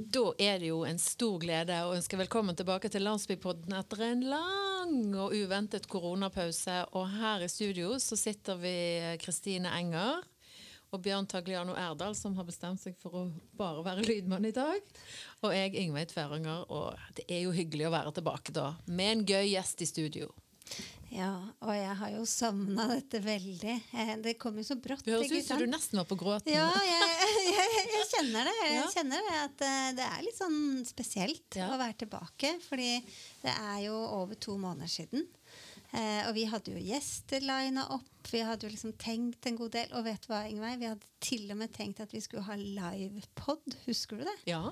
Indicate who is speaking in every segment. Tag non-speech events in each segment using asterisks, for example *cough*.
Speaker 1: Da er det jo en stor glede å ønske velkommen tilbake til Landsbypodden etter en lang og uventet koronapause. Og her i studio så sitter vi Kristine Enger og Bjørn Tagliano Erdal, som har bestemt seg for å bare være lydmann i dag. Og jeg, Ingveig Tveranger. Og det er jo hyggelig å være tilbake da, med en gøy gjest i studio.
Speaker 2: Ja, og jeg har jo savna dette veldig. Eh, det kom jo så brått.
Speaker 1: Det høres ut som du nesten var på gråten.
Speaker 2: Ja, *laughs* jeg, jeg, jeg kjenner det. Jeg ja. kjenner det at eh, det er litt sånn spesielt ja. å være tilbake. Fordi det er jo over to måneder siden. Eh, og vi hadde jo gjester lina opp. Vi hadde jo liksom tenkt en god del. Og vet du hva, Ingveig? Vi hadde til og med tenkt at vi skulle ha livepod. Husker du det?
Speaker 1: Ja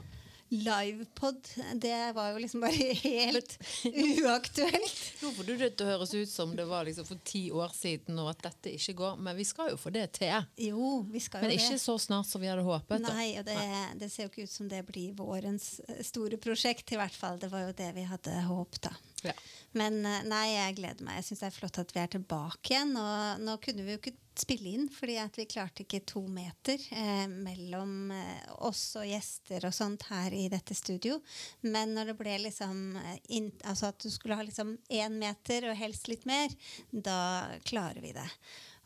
Speaker 2: livepod, det var jo liksom bare helt uaktuelt.
Speaker 1: Får du det høres ut som det var liksom for ti år siden og at dette ikke går. Men vi skal jo få det til.
Speaker 2: Jo, vi skal jo
Speaker 1: det. Men ikke så snart som vi hadde håpet.
Speaker 2: Nei, og det, det, ser jo ikke ut som det blir vårens eh, store prosjekt. i hvert fall. Det var jo det vi hadde håpet. da.
Speaker 1: Ja.
Speaker 2: Men eh, nei, jeg gleder meg. Jeg syns det er flott at vi er tilbake igjen. Og nå kunne vi jo ikke spille inn, fordi vi klarte ikke to meter eh, mellom eh, oss og gjester og sånt her i dette studio. Men når det ble liksom eh, in, altså at du skulle ha liksom én meter og helst litt mer, da klarer vi det.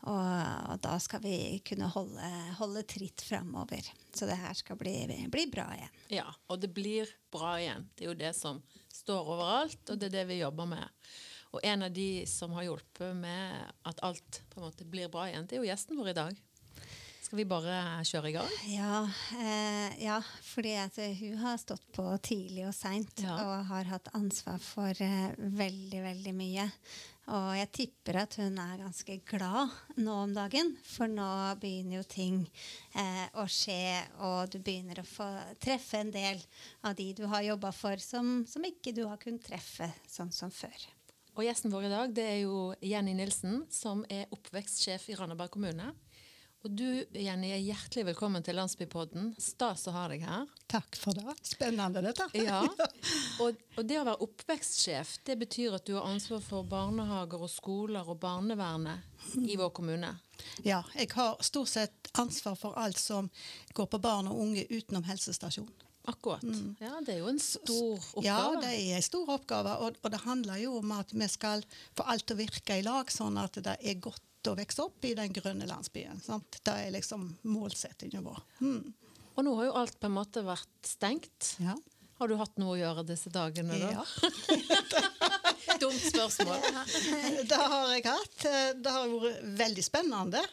Speaker 2: Og, og da skal vi kunne holde, holde tritt framover. Så det her skal bli, bli bra igjen.
Speaker 1: Ja, og det blir bra igjen. Det er jo det som står overalt, og det er det vi jobber med. Og en av de som har hjulpet med at alt på en måte blir bra igjen, det er jo gjesten vår i dag. Skal vi bare kjøre i gang?
Speaker 2: Ja, eh, ja fordi at hun har stått på tidlig og seint ja. og har hatt ansvar for eh, veldig, veldig mye. Og jeg tipper at hun er ganske glad nå om dagen, for nå begynner jo ting eh, å skje, og du begynner å få treffe en del av de du har jobba for, som, som ikke du har kunnet treffe sånn som før.
Speaker 1: Og Gjesten vår i dag det er jo Jenny Nilsen, som er oppvekstsjef i Randaberg kommune. Og du Jenny, er hjertelig velkommen til Landsbypodden. Stas å ha deg her.
Speaker 3: Takk for det. Spennende, dette. *laughs*
Speaker 1: Ja. Og, og, det å være oppvekstsjef, det betyr at du har ansvar for barnehager og skoler og barnevernet i vår kommune.
Speaker 3: Ja, jeg har stort sett ansvar for alt som går på barn og unge utenom helsestasjon.
Speaker 1: Akkurat. Mm. Ja, Det er jo en stor oppgave.
Speaker 3: Ja, det er en stor oppgave. Og, og, det handler jo om at vi skal få alt til å virke i lag, sånn at det er godt å vokse opp i den grønne landsbyen. Sant? Det er liksom målsettingen vår. Mm.
Speaker 1: Og nå har jo alt på en måte vært stengt.
Speaker 3: Ja.
Speaker 1: Har du hatt noe å gjøre disse dagene,
Speaker 3: da? Ja. *laughs*
Speaker 1: Dumt spørsmål.
Speaker 3: det har jeg hatt. Det har vært veldig spennende.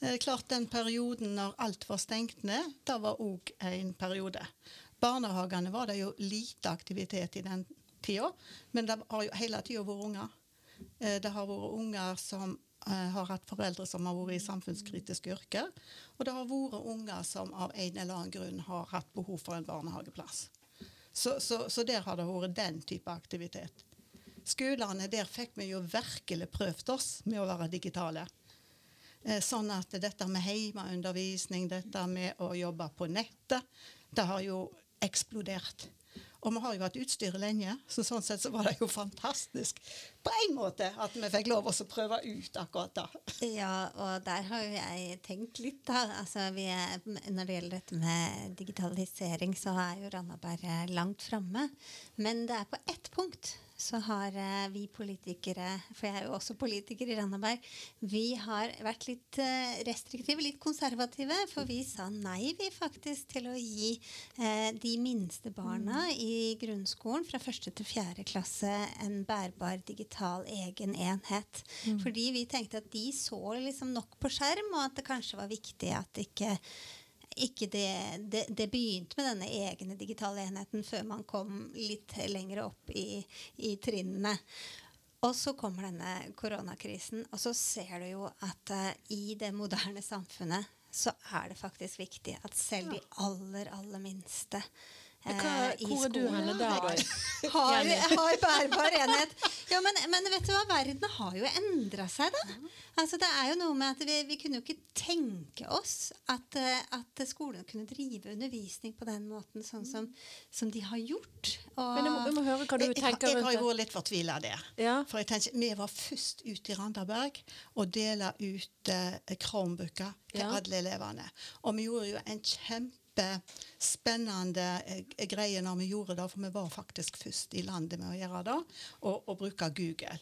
Speaker 3: Eh, klart Den perioden når alt var stengt ned, det var òg en periode barnehagene var det jo lite aktivitet i den tida, men det har jo hele tida vært unger. Eh, det har vært unger som eh, har hatt foreldre som har vært i samfunnskritiske yrker. Og det har vært unger som av en eller annen grunn har hatt behov for en barnehageplass. Så, så, så der har det vært den type aktivitet. Skolene, der fikk vi jo virkelig prøvd oss med å være digitale. Eh, sånn at dette med hjemmeundervisning, dette med å jobbe på nettet, det har jo eksplodert. Og vi har jo hatt utstyret lenge, så sånn sett så var det jo fantastisk på en måte at vi fikk lov å prøve ut akkurat da.
Speaker 2: Ja, og der har jo jeg tenkt litt, da. Altså, er, når det gjelder dette med digitalisering, så er jo Randaberg langt framme. Men det er på ett punkt så har eh, vi politikere, for jeg er jo også politiker i Randaberg, vi har vært litt eh, restriktive, litt konservative. For vi sa nei, vi faktisk, til å gi eh, de minste barna mm. i grunnskolen fra første til fjerde klasse en bærbar digital egen enhet. Mm. Fordi vi tenkte at de så liksom nok på skjerm, og at det kanskje var viktig at ikke ikke det, det, det, begynte med denne egne digitale enheten før man kom litt lenger opp i, i trinnene. Og så kommer denne koronakrisen, og så ser du jo at uh, i det moderne samfunnet så er det faktisk viktig at selv de aller, aller minste
Speaker 1: hva, eh, hvor er du henne der, da? *laughs*
Speaker 2: Har, har bærbar *laughs* enhet. Ja, men, men, vet du hva, verden har jo endra seg, da. Altså, det er jo noe med at vi, vi kunne jo ikke tenke oss at, eh, at skolene kunne drive undervisning på den måten, sånn som, som de har gjort.
Speaker 1: Og, men jeg må, jeg må, høre hva du tenker
Speaker 3: rundt det. Jeg har jo vært litt fortvila der.
Speaker 1: Ja.
Speaker 3: For jeg tenker, Vi var først ute i Randaberg og dela ut eh, Chromebooker til ja. alle elevene. Og vi gjorde jo en kjempe kjempespennende eh, greie når vi gjorde det, for vi var faktisk først i landet med å gjøre det, og, og bruke Google.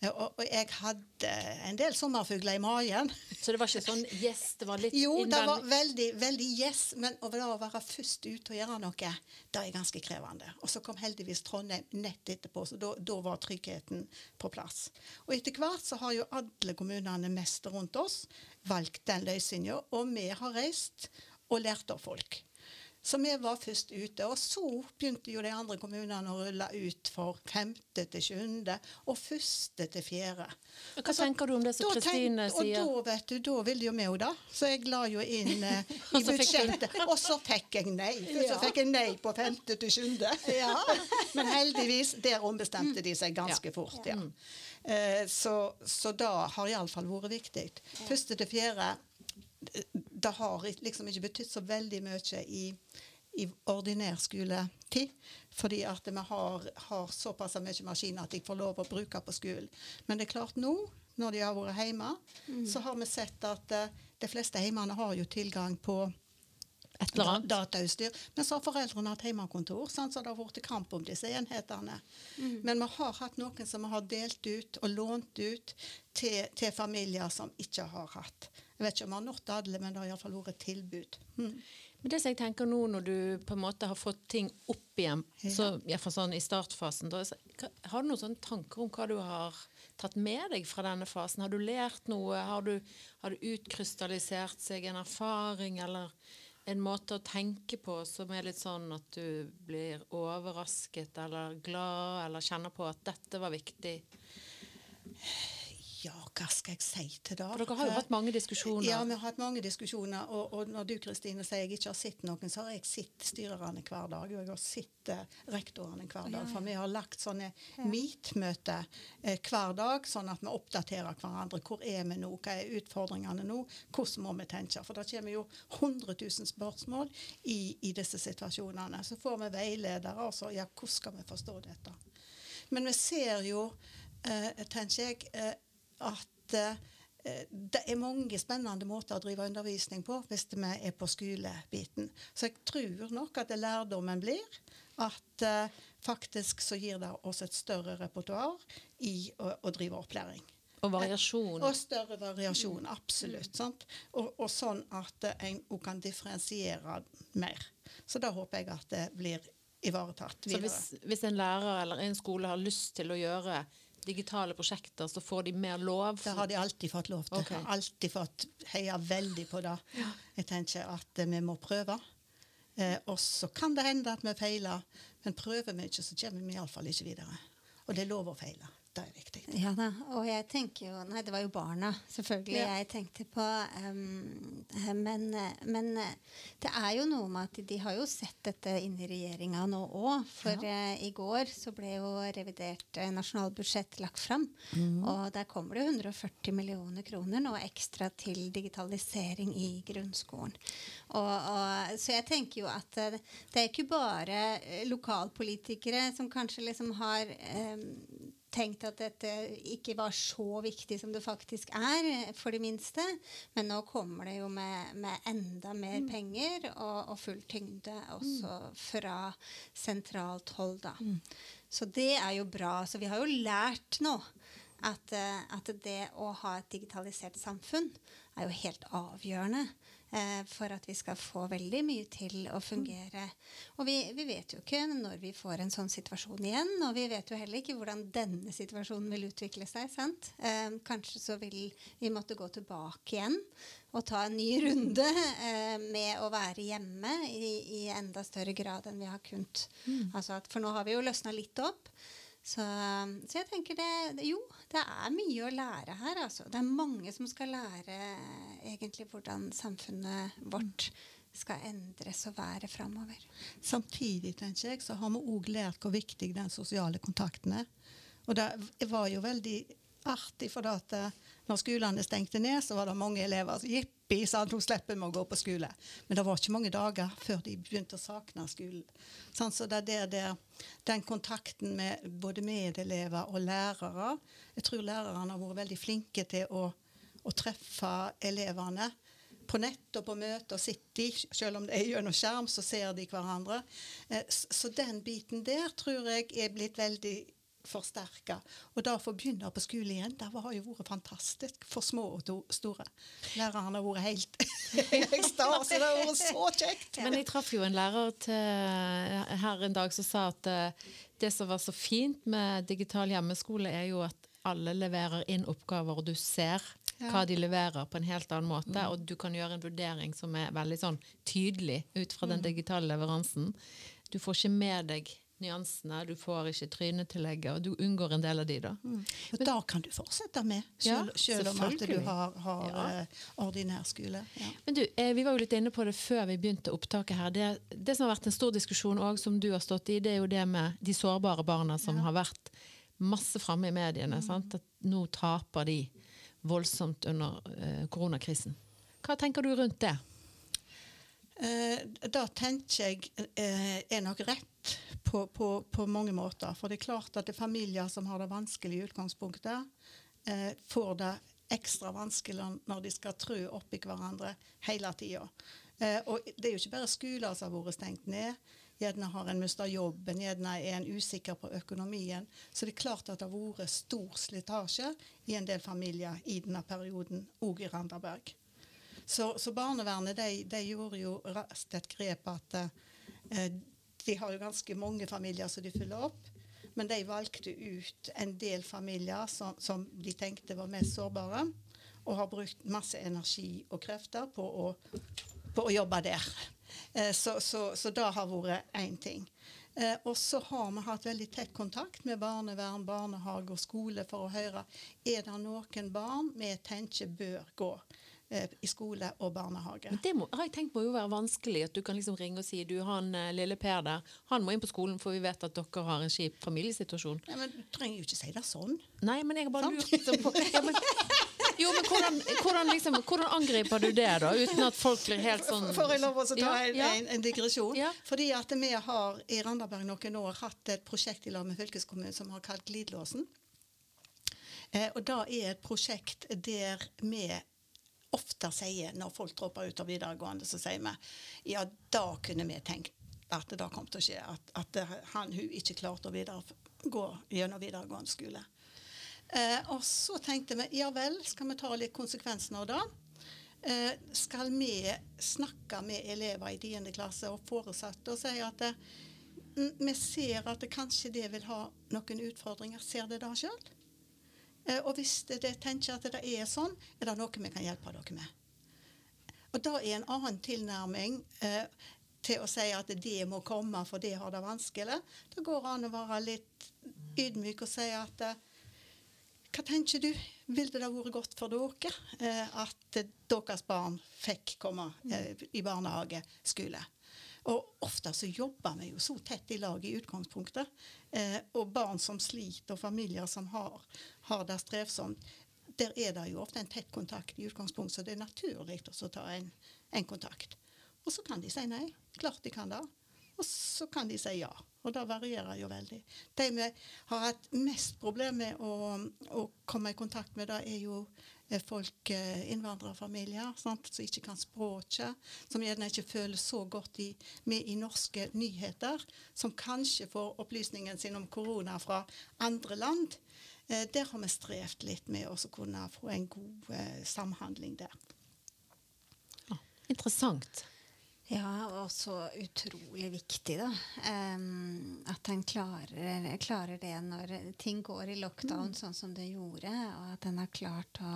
Speaker 3: Eh, Og, og jeg hadde en del sommerfugler i magen.
Speaker 1: Så det var ikke sånn yes, det var litt
Speaker 3: Jo, det var veldig, veldig yes, men å være først ute og gjøre noe, det er ganske krevende. Og så kom heldigvis Trondheim nett etterpå, så da, da var tryggheten på plass. Og etter hvert så har jo alle kommunene mest rundt oss valgt den løsninga, og vi har reist og lærte av folk. Så vi var først ute, og så begynte jo de andre kommunene å rulle ut for femte til sjuende og første til fjerde.
Speaker 1: Hva tenker du om det som Kristine sier?
Speaker 3: Og da, vet du, da ville jo vi jo da. Så jeg la jo inn eh, *laughs* i budsjettet. Og så fikk jeg nei. *laughs* Først så fikk jeg nei på femte til sjuende. *laughs* Men heldigvis, der ombestemte de seg ganske fort, ja. Eh, så, så da har iallfall vært viktig. Første til fjerde det har liksom ikke betydd så veldig mye i, i ordinær skoletid. Fordi at vi har, har såpass mye maskiner at de får lov å bruke på skolen. Men det er klart nå, når de har vært hjemme, så har vi sett at uh, de fleste hjemmene har jo tilgang på
Speaker 1: Et eller annet?
Speaker 3: datautstyr. Men så har foreldrene hatt hjemmekontor, så det har vært kamp om disse enhetene. Men vi har hatt noen som vi har delt ut og lånt ut til, til familier som ikke har hatt. Jeg vet ikke om han har nådd alle, men det har iallfall vært et tilbud. Mm.
Speaker 1: Men det som jeg tenker nå når du på en måte har fått ting opp igjen,
Speaker 3: Ja.
Speaker 1: så, fall sånn i startfasen, da, har du noen sånne tanker om hva du har tatt med deg fra denne fasen? Har du lært noe? Har du, har du utkrystallisert seg en erfaring eller en måte å tenke på som er litt sånn at du blir overrasket eller glad eller kjenner på at dette var viktig?
Speaker 3: Ja, hva skal jeg si til det?
Speaker 1: For dere har jo hatt mange diskusjoner.
Speaker 3: Ja, vi har hatt mange diskusjoner. Og, og når du Kristine sier jeg ikke har sett noen, så har jeg sett styrerne hver dag. Og jeg har sett eh, rektorene hver dag. For vi har lagt sånne meet-møter eh, hver dag, sånn at vi oppdaterer hverandre. Hvor er vi nå? Hva er utfordringene nå? Hvordan må vi tenke? For det kommer jo 100 000 spørsmål i, i disse situasjonene. Så får vi veiledere, og så ja, hvordan skal vi forstå dette? Men vi ser jo, eh, tenker jeg, eh, at eh, det er mange spennende måter å drive undervisning på hvis vi er på skolebiten. Så jeg tror nok at det lærdommen blir at eh, faktisk så gir det oss et større repertoar i å, å drive opplæring.
Speaker 1: Og variasjon.
Speaker 3: Og større variasjon, absolutt. Sant? Og, og sånn at eh, en òg kan differensiere mer. Så da håper jeg at det blir ivaretatt
Speaker 1: Så hvis, hvis en lærer eller en skole har lyst til å gjøre digitale prosjekter, så får de mer lov?
Speaker 3: Det har de alltid fått lov til.
Speaker 1: Ok.
Speaker 3: Har alltid fått heia veldig på det. Jeg tenker at eh, vi må prøve. Eh, og så kan det hende at vi feiler, men prøver vi ikke, så kommer vi iallfall ikke videre. Og det er lov å feile. Det er viktig.
Speaker 2: Ja da, og jeg tenker jo Nei, det var jo barna, selvfølgelig,
Speaker 3: Ja.
Speaker 2: jeg tenkte på. Um, men, men det er jo noe med at de har jo sett dette inn i regjeringa nå òg. For eh, i går så ble jo revidert uh, nasjonalbudsjett lagt fram. Og der kommer det 140 millioner kroner nå ekstra til digitalisering i grunnskolen. Og, og, så jeg tenker jo at uh, det er ikke bare lokalpolitikere som kanskje liksom har eh, tenkt at dette ikke var så viktig som det faktisk er for de minste. Men nå kommer det jo med, med enda mer penger og, og full tyngde også fra sentralt hold, da. Så det er jo bra. Så vi har jo lært nå at, eh, at det å ha et digitalisert samfunn er jo helt avgjørende for at vi skal få veldig mye til å fungere. Og vi, vi vet jo ikke når vi får en sånn situasjon igjen, og vi vet jo heller ikke hvordan denne situasjonen vil utvikle seg. sant? Eh, kanskje så vil vi måtte gå tilbake igjen og ta en ny runde eh, med å være hjemme i, i enda større grad enn vi har kunnet. Altså at, for nå har vi jo løsna litt opp. Så, så jeg tenker det Jo, det er mye å lære her, altså. Det er mange som skal lære egentlig hvordan samfunnet vårt skal endres og være framover.
Speaker 3: Samtidig tenker jeg, så har vi òg lært hvor viktig den sosiale kontakten er. Og det var jo veldig artig, for at eh, når skolene stengte ned, så var det mange elever som jippi, sant, Hun slipper med å gå på skole. Men det var ikke mange dager før de begynte å sakne skolen. Sånn, så det er der, den kontakten med både medelever og lærere Jeg tror lærerne har vært veldig flinke til å, å treffe elevene på nett og på møte og sitter de, selv om det er gjennom skjerm, så ser de hverandre. Eh, så den biten der tror jeg er blitt veldig forsterka. Og da å få begynne på skole igjen, det har jo vært fantastisk for små og store. Lærerne har vært helt *laughs* i ekstase. Det har vært så kjekt.
Speaker 1: Men jeg traff jo en lærer til, her en dag som sa at eh, det som var så fint med digital hjemmeskole, er jo at alle leverer inn oppgaver, og du ser hva de leverer på en helt annen måte, og du kan gjøre en vurdering som er veldig sånn tydelig ut fra den digitale leveransen. Du får ikke med deg nyansene, du får ikke trynetillegget, og du unngår en del av de da.
Speaker 3: Og da kan du fortsette med,
Speaker 1: Ja,
Speaker 3: selv, selv om at du har, har
Speaker 1: Ja.
Speaker 3: eh, ordinær skole. Ja.
Speaker 1: Men du, eh, Vi var jo litt inne på det før vi begynte opptaket her. Det, det som har vært en stor diskusjon òg, som du har stått i, det er jo det med de sårbare barna som har vært masse framme i mediene. Sant? At nå taper de voldsomt under eh, koronakrisen. Hva tenker du rundt det?
Speaker 3: Eh, da tenker jeg eh, er nok rett på, på, på mange måter. For det er klart at det er familier som har det vanskelig i utgangspunktet, eh, får det ekstra vanskelig når de skal trø oppi hverandre hele tida. Og det er jo ikke bare skoler som har vært stengt ned. Gjerne har en mista jobben, gjerne er en usikker på økonomien. Så det er klart at det har vært stor slitasje i en del familier i denne perioden, òg i Randaberg. Så, så barnevernet de, de gjorde jo raskt et grep at eh, de har jo ganske mange familier som de fyller opp. Men de valgte ut en del familier som, som de tenkte var mest sårbare, og har brukt masse energi og krefter på å, på å jobbe der. Eh, så, så, så det har vært én ting. Eh, og så har vi hatt veldig tett kontakt med barnevern, barnehage og skole for å høre er det noen barn vi tenker bør gå eh, i skole og barnehage.
Speaker 1: Men det må, har jeg tenkt må jo være vanskelig at du kan liksom ringe og si du, han eh, lille Per der, han må inn på skolen, for vi vet at dere har en kjip familiesituasjon.
Speaker 3: Nei, men Du trenger jo ikke si det sånn.
Speaker 1: Nei, men jeg har bare lurt på ja, men, Jo, men hvordan, hvordan, liksom, hvordan angriper du det, da? Uten at folk blir helt sånn
Speaker 3: Får jeg lov å ta
Speaker 1: Ja,
Speaker 3: en,
Speaker 1: ja.
Speaker 3: en, en digresjon?
Speaker 1: Ja.
Speaker 3: Fordi at vi har i Randaberg noen år hatt et prosjekt i lag med fylkeskommunen som har kalt Glidelåsen. Eh, og det er et prosjekt der vi ofte sier, når folk dropper ut av videregående, så sier vi ja, da kunne vi tenkt at det da kom til å skje. At, at han hun ikke klarte å videre, gå gjennom videregående skole. Eh, og så tenkte vi ja vel, skal vi ta litt konsekvenser av det? Eh, skal vi snakke med elever i 10. klasse og foresatte og si at mm, vi ser at det kanskje det vil ha noen utfordringer. Ser det da sjøl? Eh, og hvis det, det tenker at det er sånn, er det noe vi kan hjelpe dere med. Og da er en annen tilnærming eh, til å si at det må komme, for det har det vanskelig. Det går an å være litt ydmyk og si at eh, hva tenker du? Ville det da vært godt for dere at deres barn fikk komme i barnehage, skole? Og ofte så jobber vi jo så tett i lag i utgangspunktet. Eh, og barn som sliter, og familier som har, har det strevsomt, der er det jo ofte en tett kontakt i utgangspunktet, så det er naturlig å ta en, en kontakt. Og så kan de si nei. Klart de kan det. Og så kan de si ja. Og det varierer jo veldig. De vi har hatt mest problem med å, å komme i kontakt med, det er jo folk, eh, innvandrerfamilier, sant, som ikke kan språket, som gjerne ikke føler så godt i, med i norske nyheter, som kanskje får opplysningen sin om korona fra andre land. Eh, der har vi strevd litt med å kunne få en god eh, samhandling der.
Speaker 1: Ja, interessant.
Speaker 2: Ja, og så utrolig viktig, da. Um, at en klarer, klarer det når ting går i lockdown sånn som det gjorde. Og at en har klart å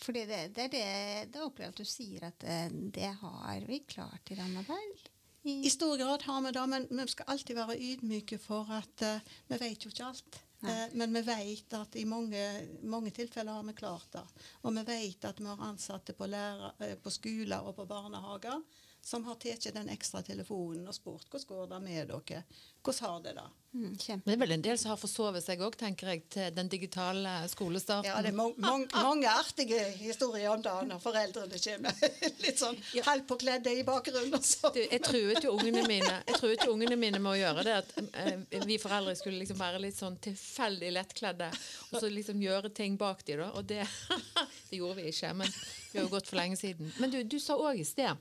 Speaker 2: fordi det, det er det det opplever at du sier at det, det har vi klart i Randaberg. I,
Speaker 3: I stor grad har vi det, men vi skal alltid være ydmyke for at uh, vi vet jo ikke alt. Eh, men vi vet at i mange, mange tilfeller har vi klart det. Og vi vet at vi har ansatte på, lærer, eh, på skoler og på barnehager som har tatt den ekstra telefonen og spurt hvordan går det med dere. Hvordan har det da?
Speaker 2: Mm,
Speaker 1: det er vel en del som har forsovet seg òg, tenker jeg, til den digitale skolestarten.
Speaker 3: Ja, det er mange mon- mange artige historier om det når foreldrene kommer *laughs* litt sånn halvpåkledde i bakgrunnen. Og så.
Speaker 1: Du, jeg truet jo ungene mine Jeg truet jo ungene mine med å gjøre det. At eh, vi foreldre skulle liksom være litt sånn tilfeldig lettkledde. Og så liksom gjøre ting bak de da. Og det, *laughs* det gjorde vi ikke. Men det har jo gått for lenge siden. Men du, du sa òg i sted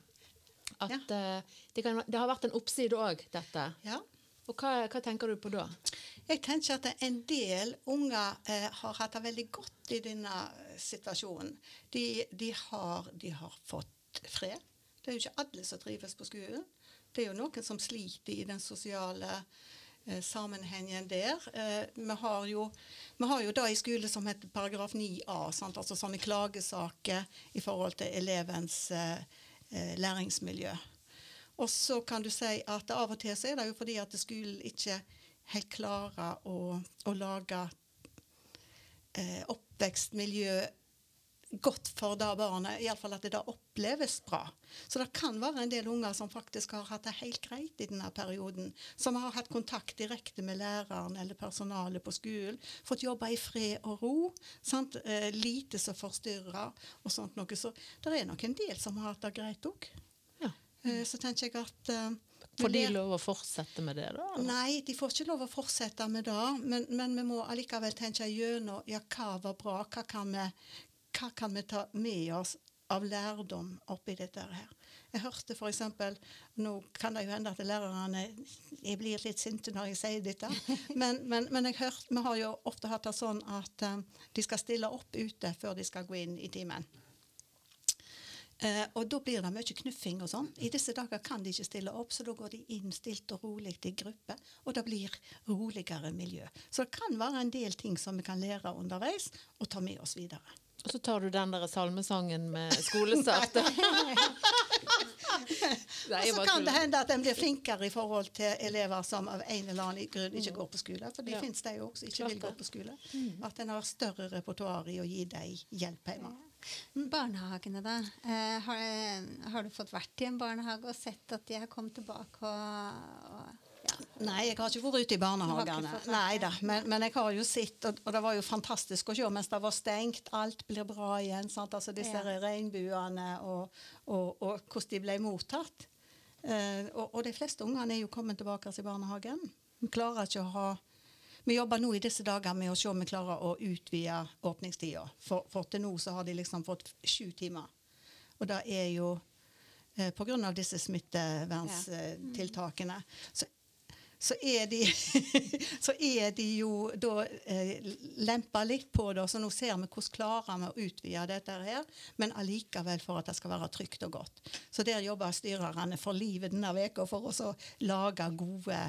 Speaker 1: at eh, det, kan, det har vært en oppside òg, dette.
Speaker 3: Ja.
Speaker 1: Og hva, hva tenker du på da?
Speaker 3: Jeg tenker at en del unger eh, har hatt det veldig godt i denne situasjonen. De, de, har, de har fått fred. Det er jo ikke alle som trives på skolen. Det er jo noen som sliter i den sosiale eh, sammenhengen der. Eh, vi, har jo, vi har jo da i skole som heter paragraf 9a, sant? altså sånne klagesaker i forhold til elevens eh, eh, læringsmiljø. Og så kan du si at av og til så er det jo fordi at skolen ikke helt klarer å, å lage eh, oppvekstmiljø godt for det barnet, iallfall at det da oppleves bra. Så det kan være en del unger som faktisk har hatt det helt greit i denne perioden. Som har hatt kontakt direkte med læreren eller personalet på skolen. Fått jobbe i fred og ro. Sant? Eh, lite som forstyrrer og sånt noe. Så det er nok en del som har hatt det greit òg.
Speaker 1: Ja.
Speaker 3: Eh, så tenker jeg at eh,
Speaker 1: Får de lov å fortsette med det, da?
Speaker 3: Nei, de får ikke lov å fortsette med det. Men, men vi må allikevel tenke gjennom ja, hva var bra, hva kan, vi, hva kan vi ta med oss av lærdom oppi dette her. Jeg hørte f.eks. Nå kan det jo hende at lærerne jeg blir litt sinte når jeg sier dette, *laughs* men, men, men jeg hørte, vi har jo ofte hatt det sånn at um, de skal stille opp ute før de skal gå inn i timen. Uh, og da blir det mye knuffing og sånn. I disse dager kan de ikke stille opp, så da går de inn stilt og rolig i gruppe, og det blir roligere miljø. Så det kan være en del ting som vi kan lære underveis og ta med oss videre.
Speaker 1: Og så tar du den der salmesangen med skolestart. *laughs*
Speaker 3: Og så kan det hende at en blir flinkere i forhold til elever som av en eller annen grunn ikke går på skole. For de
Speaker 1: Ja.
Speaker 3: finnes de jo også ikke
Speaker 1: Klart
Speaker 3: vil gå på skole. At en har større repertoar i å gi dem hjelp hjemme.
Speaker 2: Barnehagene, da. Eh, har, har du fått vært i en barnehage og sett at de har kommet tilbake og.
Speaker 3: Nei, jeg har ikke vært ute i barnehagene. Nei da, men, men jeg har jo sett, og, og det var jo fantastisk å se mens det var stengt. Alt blir bra igjen. sant? Altså Disse
Speaker 2: Ja.
Speaker 3: regnbuene og, og, og hvordan de ble mottatt. Eh, og, de fleste ungene er jo kommet tilbake til barnehagen. Vi klarer ikke å ha vi jobber nå i disse dager med å se om vi klarer å utvide åpningstida. For, for til nå så har de liksom fått sju timer. Og det er jo eh, av disse smitteverntiltakene. Så, så, er de, *laughs* så er de jo da eh, lempa litt på det. Så nå ser vi hvordan klarer vi å utvide dette her, men allikevel for at det skal være trygt og godt. Så der jobber styrerne for livet denne veka for å lage gode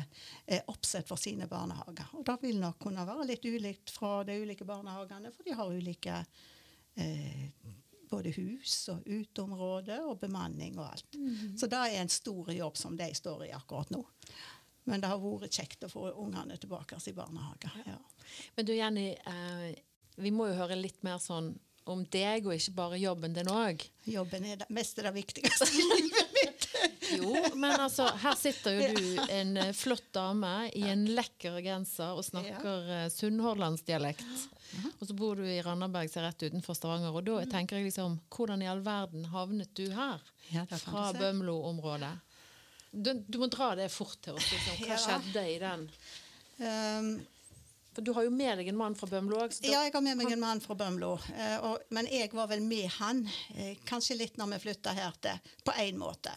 Speaker 3: eh, oppsett for sine barnehager. Og det vil nok kunne være litt ulikt fra de ulike barnehagene, for de har ulike eh, både hus og uteområde og bemanning og alt. Så det er en stor jobb som de står i akkurat nå. Men det har vært kjekt å få ungene tilbake i barnehage. Ja.
Speaker 1: Men du Jenny, eh, vi må jo høre litt mer sånn om deg, og ikke bare jobben din òg.
Speaker 3: Jobben er det mest det viktigste i livet mitt. *laughs*
Speaker 1: Jo, men altså, her sitter jo du, en eh, flott dame, i en lekker genser og snakker ja. sunnhordlandsdialekt. Og så bor du i Randaberg, som er rett utenfor Stavanger. Og da tenker jeg liksom, hvordan i all verden havnet du her?
Speaker 3: Ja,
Speaker 1: Fra. Bømlo-området. Du, du må dra det fort til oss. Liksom. Hva *laughs*
Speaker 3: Ja.
Speaker 1: skjedde i den?
Speaker 3: Um,
Speaker 1: For du har jo med deg en mann fra Bømlo òg.
Speaker 3: Ja, jeg har med meg en mann fra Bømlo. eh, og- men jeg var vel med han, eh, kanskje litt når vi flytta her til, på én måte.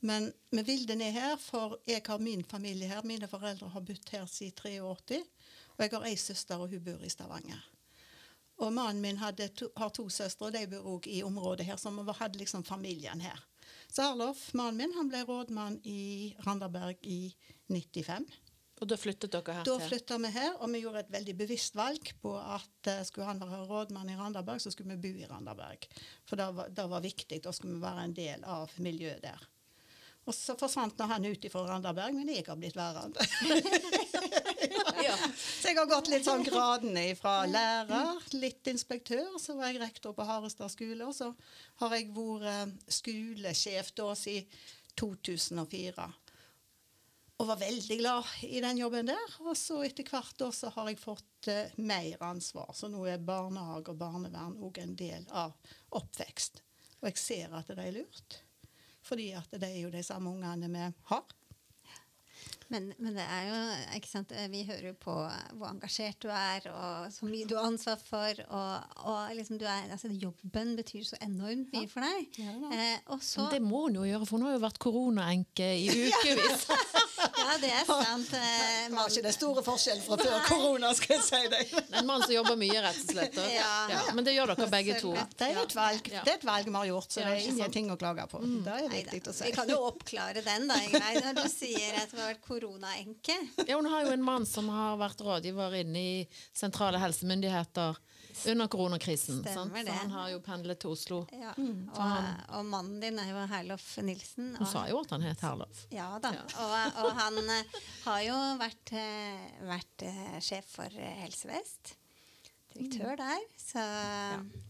Speaker 3: Men vi ville ned her, for jeg har min familie her. Mine foreldre har bodd her siden 83. Og jeg har ei søster, og hun bor i Stavanger. Og mannen min to, har to søstre, og de bor òg i området her, så vi hadde liksom familien her. Så Arlof, mannen min, han ble rådmann i Randaberg i 95.
Speaker 1: Og da flyttet dere her
Speaker 3: Da flytta vi her, og vi gjorde et veldig bevisst valg på at uh, skulle han være rådmann i Randaberg, så skulle vi bo i Randaberg. For det var, det var viktig. Da skulle vi være en del av miljøet der. Og så forsvant nå han ut fra Randaberg, men jeg har blitt værende. *laughs*
Speaker 1: Ja.
Speaker 3: Så jeg har gått litt sånn gradene fra lærer, litt inspektør, så var jeg rektor på Harestad skole, og så har jeg vært skolesjef da siden 2004. Og var veldig glad i den jobben der. Og så etter hvert år så har jeg fått uh, mer ansvar. Så nå er barnehage og barnevern òg en del av oppvekst. Og jeg ser at det er lurt. Fordi at det er jo de samme ungene vi har.
Speaker 2: Men, men det er jo, ikke sant, vi hører jo på hvor engasjert du er, og så mye du har ansvar for. Og, og liksom du er, altså jobben betyr så enormt mye for deg.
Speaker 3: Ja da.
Speaker 2: eh, og så,
Speaker 1: Men det må hun jo gjøre, for hun har jo vært koronaenke i *laughs* ukevis. *laughs*
Speaker 2: ja, det er sant. Man...
Speaker 3: Det var ikke det store forskjell fra før korona, skal jeg si deg. *laughs*
Speaker 1: En mann som jobber mye, rett og slett.
Speaker 2: Ja.
Speaker 1: Ja, men det gjør dere begge to.
Speaker 3: Det er et valg, det er et valg vi har gjort, så det er ingenting å klage på. Det er
Speaker 2: Neida.
Speaker 3: viktig å si.
Speaker 2: Vi kan jo oppklare den, da. Ingrid, Når du sier at du har vært koronaenke. *laughs*
Speaker 1: Ja, hun har jo en mann som har vært rådgiver inne i sentrale helsemyndigheter under koronakrisen.
Speaker 2: Stemmer
Speaker 1: sant?
Speaker 2: det.
Speaker 1: For han har jo pendlet til Oslo.
Speaker 2: Ja.
Speaker 3: Mm.
Speaker 2: Og, og mannen din er jo Herlof Nilsen.
Speaker 1: Hun
Speaker 2: og-
Speaker 1: sa jo at han het Herlof.
Speaker 2: Ja da. Og, og han eh, har jo vært, eh, vært eh, sjef for Helse Vest. Direktør der. Så,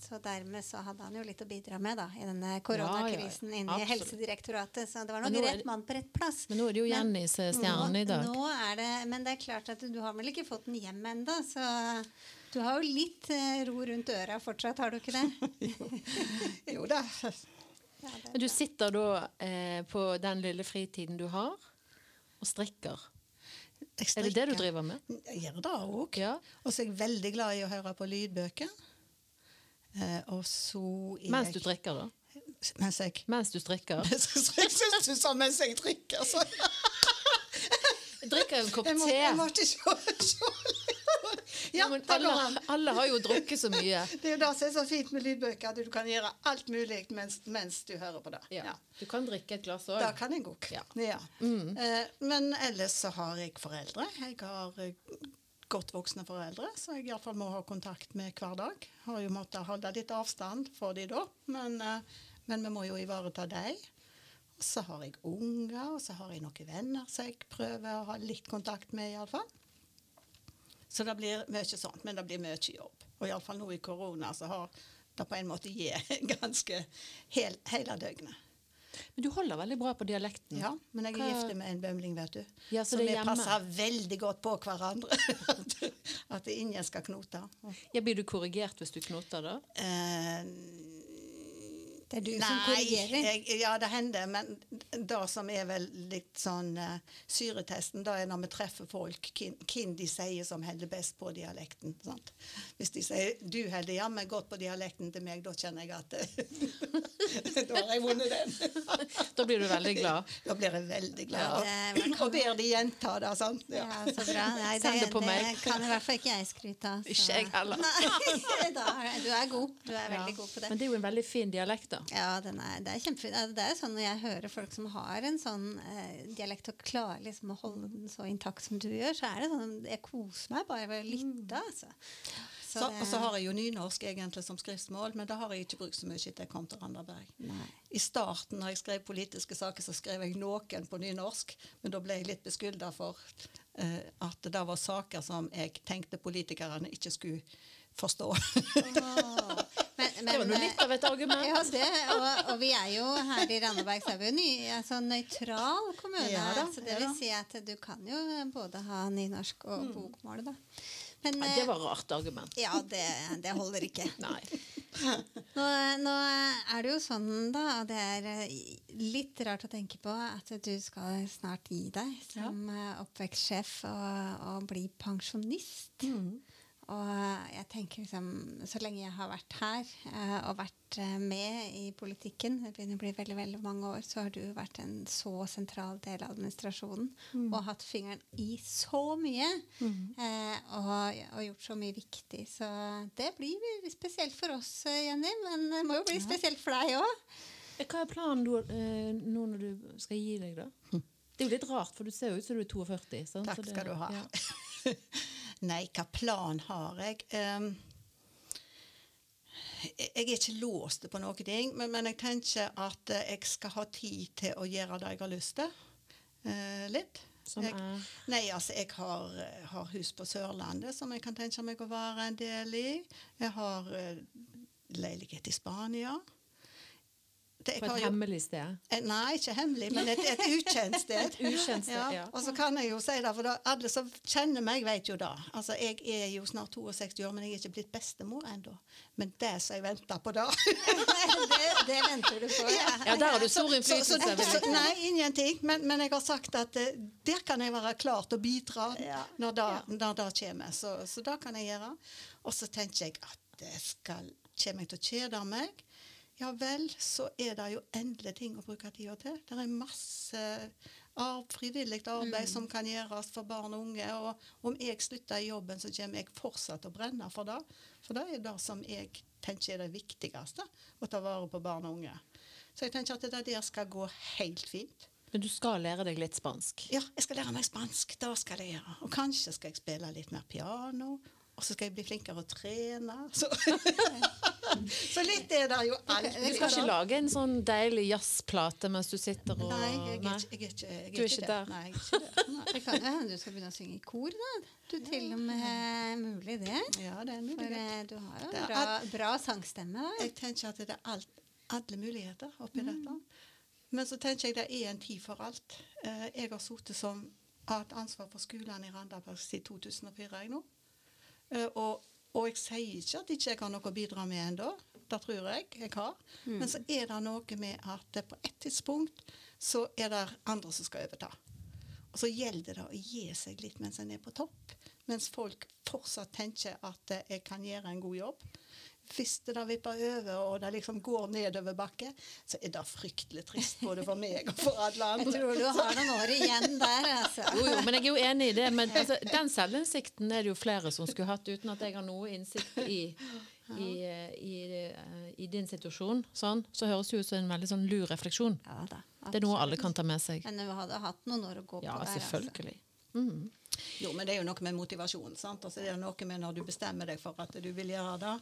Speaker 2: så dermed så hadde han jo litt å bidra med da, i denne koronakrisen
Speaker 1: Ja, ja, ja.
Speaker 2: inne i Helsedirektoratet. Så det var nok rett mann på rett plass.
Speaker 1: Men nå er det jo Jenny som er stjernen i dag.
Speaker 2: Nå er det, men det er klart at du har vel ikke fått den hjem ennå, så du har jo litt eh, ro rundt øra fortsatt, har du ikke det? *laughs* *laughs*
Speaker 3: Jo da.
Speaker 2: Ja, det
Speaker 1: du sitter da eh, på den lille fritiden du har, og strikker.
Speaker 3: Jeg
Speaker 1: Er det det du driver med?
Speaker 3: Jeg gjør det òg.
Speaker 1: Ja.
Speaker 3: Og så er jeg veldig glad i å høre på lydbøker. Eh, og så
Speaker 1: Mens du
Speaker 3: jeg
Speaker 1: strikker, da?
Speaker 3: Mens jeg
Speaker 1: Mens du strikker? *laughs*
Speaker 3: Jeg syns du sa mens jeg drikker, så
Speaker 1: Drikker en kopp
Speaker 3: jeg, må,
Speaker 1: te.
Speaker 3: jeg måtte se, se.
Speaker 1: Ja,
Speaker 3: Ja,
Speaker 1: men alle, alle har jo drukket så mye. *laughs*
Speaker 3: Det er jo det som er så fint med lydbøker, at du kan gjøre alt mulig mens, mens du hører på det.
Speaker 1: Ja. Du kan drikke et glass
Speaker 3: Da
Speaker 1: Det
Speaker 3: kan jeg òg.
Speaker 1: Ja.
Speaker 3: Ja. Eh, men ellers så har jeg foreldre. Jeg har eh, godt voksne foreldre, så jeg iallfall må ha kontakt med hver dag. Har jo måttet holde litt avstand for de da, men, eh, men vi må jo ivareta dem. Og så har jeg unger, og så har jeg noen venner som jeg prøver å ha litt kontakt med, iallfall. Så det blir mye sånt, men det blir mye jobb. Og iallfall nå i korona så har det på en måte gitt *laughs* ganske hel, hele døgnet.
Speaker 1: Men du holder veldig bra på dialekten.
Speaker 3: Ja, men jeg er
Speaker 1: Hva-
Speaker 3: gift med en bømling, vet du.
Speaker 1: Ja, så
Speaker 3: så vi passer veldig godt på hverandre. *laughs* at ingen skal knote.
Speaker 1: Ja, blir du korrigert hvis du knoter, da?
Speaker 3: Eh,
Speaker 2: Det er du som korrigerer.
Speaker 3: Jeg, ja, det hender, men det som er vel litt sånn uh, syretesten, det er når vi treffer folk, hvem de sier som holder best på dialekten. Sant? Hvis de sier 'du holder jammen godt på dialekten til meg', da kjenner jeg at *laughs* Da har jeg vunnet den.
Speaker 1: Da blir du veldig glad.
Speaker 3: Da blir jeg veldig glad.
Speaker 2: Ja, det-
Speaker 3: og, ber de gjenta det. sant?
Speaker 2: Ja, så bra. Nei,
Speaker 1: Send det på
Speaker 2: det kan i hvert fall ikke jeg skryte av.
Speaker 1: Ikke jeg heller. *laughs*
Speaker 2: Nei, da, du er god. Du er
Speaker 1: Ja.
Speaker 2: veldig god på det.
Speaker 1: Men det er jo en veldig fin dialekt, da.
Speaker 2: Ja, den er, det er kjempefint. Altså, Det er sånn Når jeg hører folk som har en sånn eh, dialekt og klarer liksom å holde den så intakt som du gjør, så er det sånn Jeg koser meg bare ved å lytte, altså. Så
Speaker 3: Så, og så har jeg jo nynorsk egentlig som skriftsmål, men det har jeg ikke brukt så mye etter jeg kom til Randaberg.
Speaker 2: Nei.
Speaker 3: I starten når jeg skrev politiske saker, så skrev jeg noen på nynorsk, men da ble jeg litt beskylda for eh, at det var saker som jeg tenkte politikerne ikke skulle forstå.
Speaker 2: Oh, Men,
Speaker 1: Det var nå litt av et argument.
Speaker 2: Ja, det, og, og vi er jo her i Randaberg så er vi jo ny, altså, nøytral kommune.
Speaker 3: Ja da,
Speaker 2: så det
Speaker 3: ja
Speaker 2: vil si at du kan jo både ha nynorsk og bokmål, da. Men,
Speaker 1: Ja,
Speaker 2: eh,
Speaker 1: det var rart argument.
Speaker 2: Ja, det, det holder ikke. *laughs*
Speaker 1: Nei. *laughs*
Speaker 2: Nå, nå er det jo sånn, da, og det er eh, litt rart å tenke på, at du skal snart gi deg som ja. oppvekstsjef og, og bli pensjonist. Og jeg tenker liksom, så lenge jeg har vært her eh, og vært eh, med i politikken, det begynner å bli veldig, veldig mange år, så har du vært en så sentral del av administrasjonen og hatt fingeren i så mye eh, og, og gjort så mye viktig. Så det blir spesielt for oss, eh, Jenny, men det må jo bli spesielt for deg òg.
Speaker 1: Hva er planen du, eh, nå når du skal gi deg, da? Det er jo litt rart, for du ser jo ut som du er 42. Sant?
Speaker 3: Takk
Speaker 1: Så det-
Speaker 3: skal du ha.
Speaker 1: ja. *laughs*
Speaker 3: Nei, hva plan har jeg? Um, jeg er ikke låst på noen ting, men, men jeg tenker at eh, jeg skal ha tid til å gjøre det jeg har lyst til. Uh, litt.
Speaker 1: Som
Speaker 3: jeg,
Speaker 1: er
Speaker 3: Nei, altså, jeg har, eh, har hus på Sørlandet som jeg kan tenke meg å være en del i. Jeg har uh, leilighet i Spania. Det,
Speaker 1: På et
Speaker 3: jo-
Speaker 1: hemmelig sted?
Speaker 3: Et, Nei, ikke hemmelig, men et, et *laughs* ukjent sted.
Speaker 1: ukjent sted, ja.
Speaker 3: Og så kan jeg jo si det, for da, alle som kjenner meg, vet jo det. Altså, jeg er jo snart 62 år, men jeg er ikke blitt bestemor ennå. Men det som jeg venter på da *laughs*
Speaker 2: det, det venter du på. Ja.
Speaker 1: Ja, der har du stor innflytelse.
Speaker 3: så- så- Nei, ingenting. Men, men jeg har sagt at eh, der kan jeg være klar til å bidra
Speaker 2: Ja.
Speaker 3: når det når det kommer. Så, så det kan jeg gjøre. Og så tenker jeg at det skal Kommer jeg til å kjede meg? Ja vel, så er det jo endelig ting å bruke tida til. Det er masse av frivillig arbeid som kan gjøres for barn og unge. Og om jeg slutter i jobben, så kommer jeg fortsatt å brenne for det. For det er det som jeg tenker er det viktigste. Å ta vare på barn og unge. Så jeg tenker at det der skal gå helt fint.
Speaker 1: Men du skal lære deg litt spansk.
Speaker 3: Ja, jeg skal lære meg spansk. Det skal jeg gjøre. Og kanskje skal jeg spille litt mer piano. Og så skal jeg bli flinkere å trene. Så, *laughs* så litt er det jo alt.
Speaker 1: Du skal ikke lage en sånn deilig jazzplate mens du sitter og
Speaker 3: Nei, jeg er ikke, jeg er ikke, jeg
Speaker 1: Du er ikke der.
Speaker 3: Nei, jeg er ikke der. Nei.
Speaker 2: Kan hende du skal begynne å synge i kor, da. Du til og med mulig det.
Speaker 3: Ja, det er mulig.
Speaker 2: For eh, du har jo en
Speaker 3: er
Speaker 2: bra, bra sangstemme. Da.
Speaker 3: Jeg tenker at det er alt, alle muligheter oppi
Speaker 1: Mm.
Speaker 3: dette. Men så tenker jeg det er en tid for alt. Eh, Jeg har sittet som hatt ansvar for skolene i Randaberg siden 2004 jeg nå. Eh, Og, og jeg sier ikke at ikke jeg har noe å bidra med ennå. Det tror jeg jeg har. Men så er det noe med at det på et tidspunkt så er det andre som skal overta. Og så gjelder det å gi seg litt mens en er på topp. Mens folk fortsatt tenker at jeg kan gjøre en god jobb. Hvis det da vipper over og det liksom går nedover bakke, så er det fryktelig trist både for meg og for alle andre.
Speaker 2: Jeg tror du har noen år igjen der, altså.
Speaker 1: Jo, jo, men jeg er jo enig i det. Men altså, den selvinnsikten er det jo flere som skulle hatt, uten at jeg har noe innsikt i, i, i, i din situasjon. Sånn. Så høres det ut som en veldig sånn lur refleksjon.
Speaker 2: Ja da.
Speaker 1: Det er noe alle kan ta med seg.
Speaker 2: Men du hadde hatt noen år å gå
Speaker 1: Ja,
Speaker 2: på der. altså.
Speaker 1: selvfølgelig. Mm.
Speaker 3: Jo, men det er jo noe med motivasjon. sant? Altså, det er noe med når du bestemmer deg for at du vil gjøre det,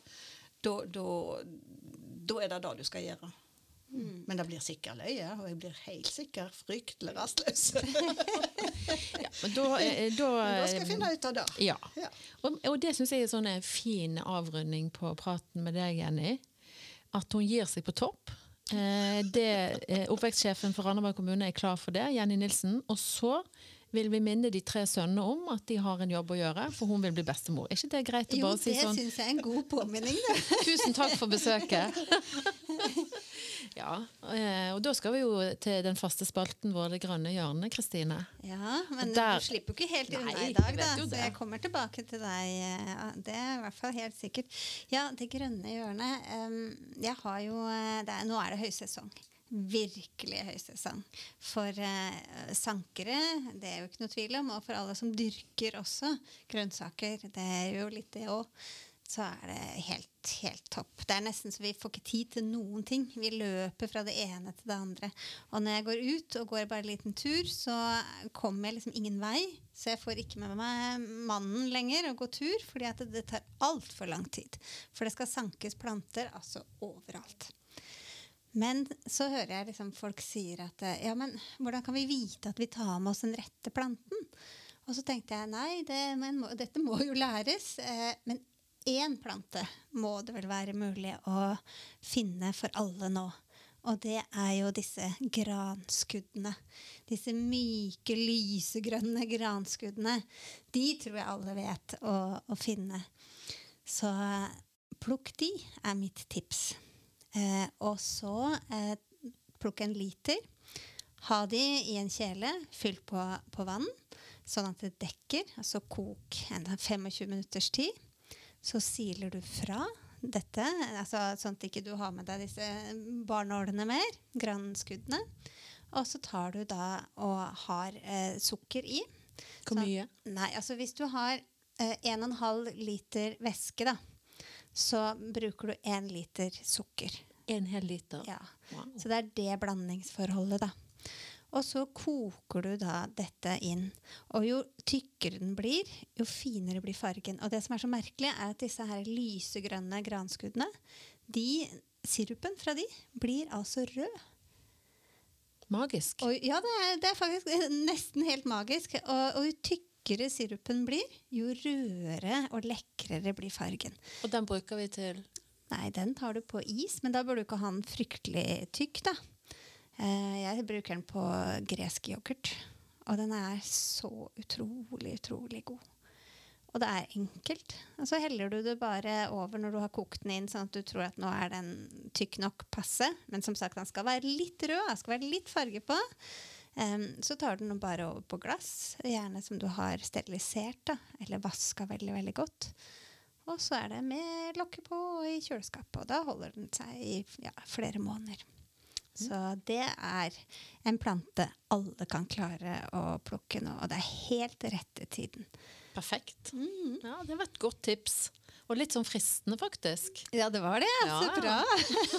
Speaker 3: da, er det det du skal gjøre. Men det blir sikkert løye, og jeg blir helt sikkert fryktelig rastløs. *laughs*
Speaker 1: Ja, men da, eh, da,
Speaker 3: da skal jeg finne ut av det.
Speaker 1: Ja.
Speaker 3: Ja.
Speaker 1: Og, og det syns jeg er sånn en fin avrunding på praten med deg, Jenny. At hun gir seg på topp. Eh, det, eh, oppvekstsjefen for Randaberg kommune er klar for det, Jenny Nilsen. Og så vil vi minne de tre sønnene om at de har en jobb å gjøre, for hun vil bli bestemor. Er ikke det greit å
Speaker 2: Jo,
Speaker 1: bare si sånn?
Speaker 2: Jo, det syns jeg er en god påminning. da. *laughs*
Speaker 1: Tusen takk for besøket. *laughs* ja, eh, og da skal vi jo til den faste spalten vår, Det grønne hjørnet, Kristine.
Speaker 2: Ja, men
Speaker 1: der-
Speaker 2: du slipper jo ikke helt unna i dag, da. Så jeg kommer tilbake til deg. eh, Det er i hvert fall helt sikkert. Ja, Det grønne hjørnet. em, jeg har jo eh, det er, Nå er det høysesong. Virkelig høysesong. For eh, sankere, det er jo ikke noe tvil om, og for alle som dyrker også grønnsaker, det er jo litt det òg, så er det helt, helt topp. Det er nesten så vi får ikke tid til noen ting. Vi løper fra det ene til det andre. Og når jeg går ut og går bare en liten tur, så kommer jeg liksom ingen vei. Så jeg får ikke med meg mannen lenger og gå tur, fordi at det, det tar altfor lang tid. For det skal sankes planter altså overalt. Men så hører jeg liksom folk sier at eh, ja, men hvordan kan vi vite at vi tar med oss den rette planten? Og så tenkte jeg nei, det, må, dette må jo læres. Eh, men én plante må det vel være mulig å finne for alle nå. Og det er jo disse granskuddene. Disse myke, lysegrønne granskuddene. De tror jeg alle vet å, å finne. Så plukk de, er mitt tips. Eh, og så eh, plukk en liter. Ha de i en kjele fylt på, på vann, sånn at det dekker. Altså kok en 25 minutters tid. Så siler du fra dette, altså sånn at ikke du har med deg disse barnålene mer, granskuddene. Og så tar du da og har eh, sukker i.
Speaker 1: Hvor
Speaker 2: Så-
Speaker 1: mye?
Speaker 2: Nei, altså hvis du har eh, 1,5 liter væske, da, så bruker du én liter sukker.
Speaker 1: En hel liter?
Speaker 2: Ja.
Speaker 1: Wow.
Speaker 2: Så det er det blandingsforholdet, da. Og så koker du da dette inn. Og jo tykkere den blir, jo finere blir fargen. Og det som er så merkelig, er at disse her lysegrønne granskuddene, de, sirupen fra de, blir altså rød.
Speaker 1: Magisk.
Speaker 2: Og ja, det er, det er faktisk *laughs* nesten helt magisk. Og, og jo tykkere sirupen blir, jo rødere og lekrere blir fargen.
Speaker 1: Og den bruker vi til
Speaker 2: Nei, den tar du på is, men da bør du ikke ha den fryktelig tykk, da. Eh, jeg bruker den på gresk yoghurt, og den er så utrolig, utrolig god. Og det er enkelt. Og så heller du det bare over når du har kokt den inn, sånn at du tror at nå er den tykk nok passe. Men som sagt, den skal være litt rød, den skal være litt farge på. Um, så tar du den bare over på glass, gjerne som du har sterilisert, da, eller vaska veldig, veldig godt. Og så er det med lokket på og i kjøleskapet, og da holder den seg i ja, flere måneder. Så det er en plante alle kan klare å plukke nå, og det er helt rett til tiden.
Speaker 1: Perfekt. Ja, Det var et godt tips. Og litt sånn fristende, faktisk.
Speaker 2: Ja, det var det.
Speaker 1: Ja,
Speaker 2: Så bra.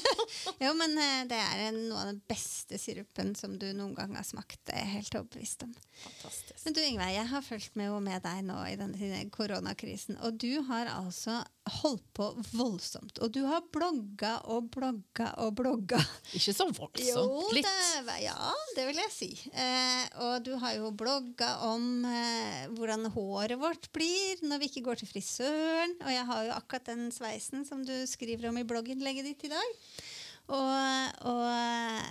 Speaker 2: *laughs* jo, men eh, det er noe av den beste sirupen som du noen gang har smakt. Det er helt overbevist om.
Speaker 1: Fantastisk.
Speaker 2: Men du Ingveig, jeg har fulgt med, med deg nå i denne koronakrisen. Og du har altså holdt på voldsomt. Og du har blogga og blogga og blogga.
Speaker 1: Ikke så voldsomt. Litt.
Speaker 2: Det, ja, det vil jeg si. Eh, og du har jo blogga om eh, hvordan håret vårt blir når vi ikke går til frisøren. Og jeg har jo akkurat den sveisen som du skriver om i blogginnlegget ditt i dag. Og, og,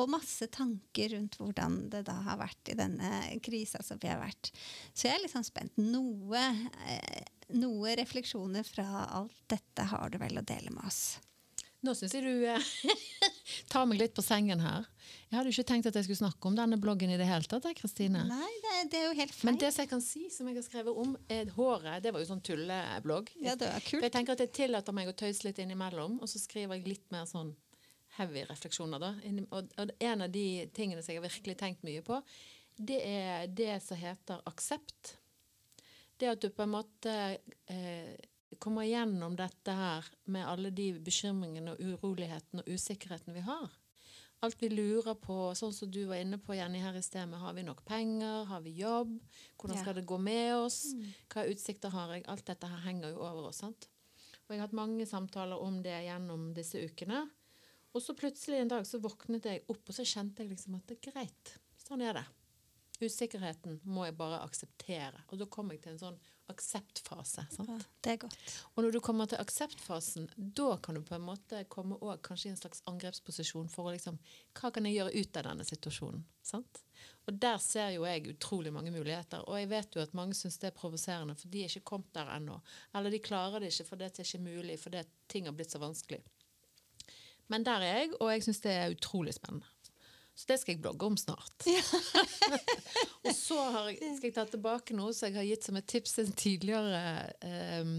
Speaker 2: og masse tanker rundt hvordan det da har vært i denne krisa som vi har vært. Så jeg er litt sånn spent. Noe, eh, noe refleksjoner fra alt dette har du vel å dele med oss?
Speaker 1: Nå syns jeg du eh, *laughs* tar meg litt på sengen her. Jeg hadde jo ikke tenkt at jeg skulle snakke om denne bloggen i det hele tatt. Kristine.
Speaker 2: Nei, det, det er jo helt feil.
Speaker 1: Men det som jeg kan si, som jeg har skrevet om, er håret. Det var jo sånn tulleblogg.
Speaker 2: Ja, det var kult.
Speaker 1: For Jeg tenker at jeg tillater meg å tøyse litt innimellom, og så skriver jeg litt mer sånn heavy refleksjoner. da. Og, og en av de tingene som jeg har virkelig tenkt mye på, det er det som heter aksept. Det at du på en måte eh, kommer gjennom dette her med alle de bekymringene og uroligheten og usikkerheten vi har. Alt vi lurer på, sånn som du var inne på Jenny her i sted, med har vi nok penger, har vi jobb, hvordan skal det gå med oss, hva utsikter har jeg, alt dette her henger jo over oss, sant? Og jeg har hatt mange samtaler om det gjennom disse ukene, og så plutselig en dag så våknet jeg opp, og så kjente jeg liksom at det er greit, sånn er det. Usikkerheten må jeg bare akseptere, og da kom jeg til en sånn akseptfase, sant?
Speaker 2: Ja, det er godt.
Speaker 1: Og når du kommer til akseptfasen, da kan du på en måte komme også kanskje i en slags angrepsposisjon for å liksom Hva kan jeg gjøre ut av denne situasjonen? Sant? Og der ser jo jeg utrolig mange muligheter. Og jeg vet jo at mange syns det er provoserende, for de er ikke kommet der ennå. Eller de klarer det ikke, for det er ikke mulig, fordi ting har blitt så vanskelig. Men der er jeg, og jeg syns det er utrolig spennende. Så det skal jeg blogge om snart. *laughs* og så har jeg, skal jeg ta tilbake noe som jeg har gitt som et tips til en tidligere eh,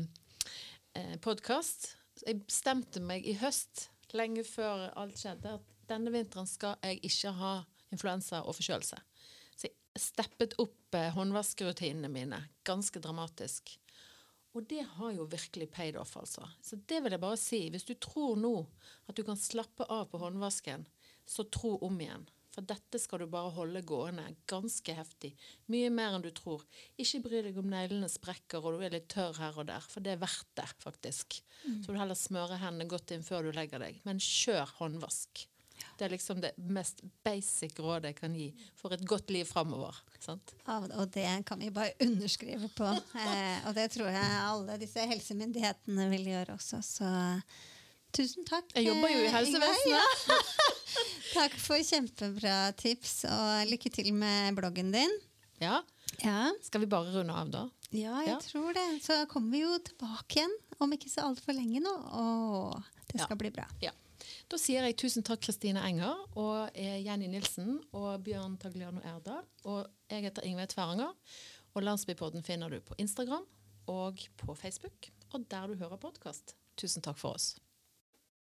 Speaker 1: eh, podkast. Jeg bestemte meg i høst, lenge før alt skjedde, at denne vinteren skal jeg ikke ha influensa og forkjølelse. Så jeg steppet opp eh, håndvaskerutinene mine ganske dramatisk. Og det har jo virkelig paid off, altså. Så det vil jeg bare si. Hvis du tror nå at du kan slappe av på håndvasken, så tro om igjen. For dette skal du bare holde gående ganske heftig. Mye mer enn du tror. Ikke bry deg om neglene sprekker og du er litt tørr her og der, for det er verdt det, faktisk. Så du heller smøre hendene godt inn før du legger deg. Men kjør håndvask. Det er liksom det mest basic rådet jeg kan gi for et godt liv framover.
Speaker 2: Ja, og det kan vi bare underskrive på. Eh, og det tror jeg alle disse helsemyndighetene vil gjøre også. Så tusen takk.
Speaker 1: Jeg jobber jo i
Speaker 2: eh,
Speaker 1: helsevesenet.
Speaker 2: Ja. *laughs* takk for kjempebra tips, og lykke til med bloggen din.
Speaker 1: Ja.
Speaker 2: Ja,
Speaker 1: Skal vi bare runde av, da?
Speaker 2: ja jeg
Speaker 1: Ja.
Speaker 2: tror det. Så kommer vi jo tilbake igjen om ikke så altfor lenge nå. Og det skal bli bra.
Speaker 1: Ja. Da sier jeg tusen takk Kristine Enger og eh, Jenny Nilsen og Bjørn Tagliano Erdal. Og jeg heter Ingve Tveranger. Og Landsbypodden finner du på Instagram og på Facebook, og der du hører podkast. Tusen takk for oss.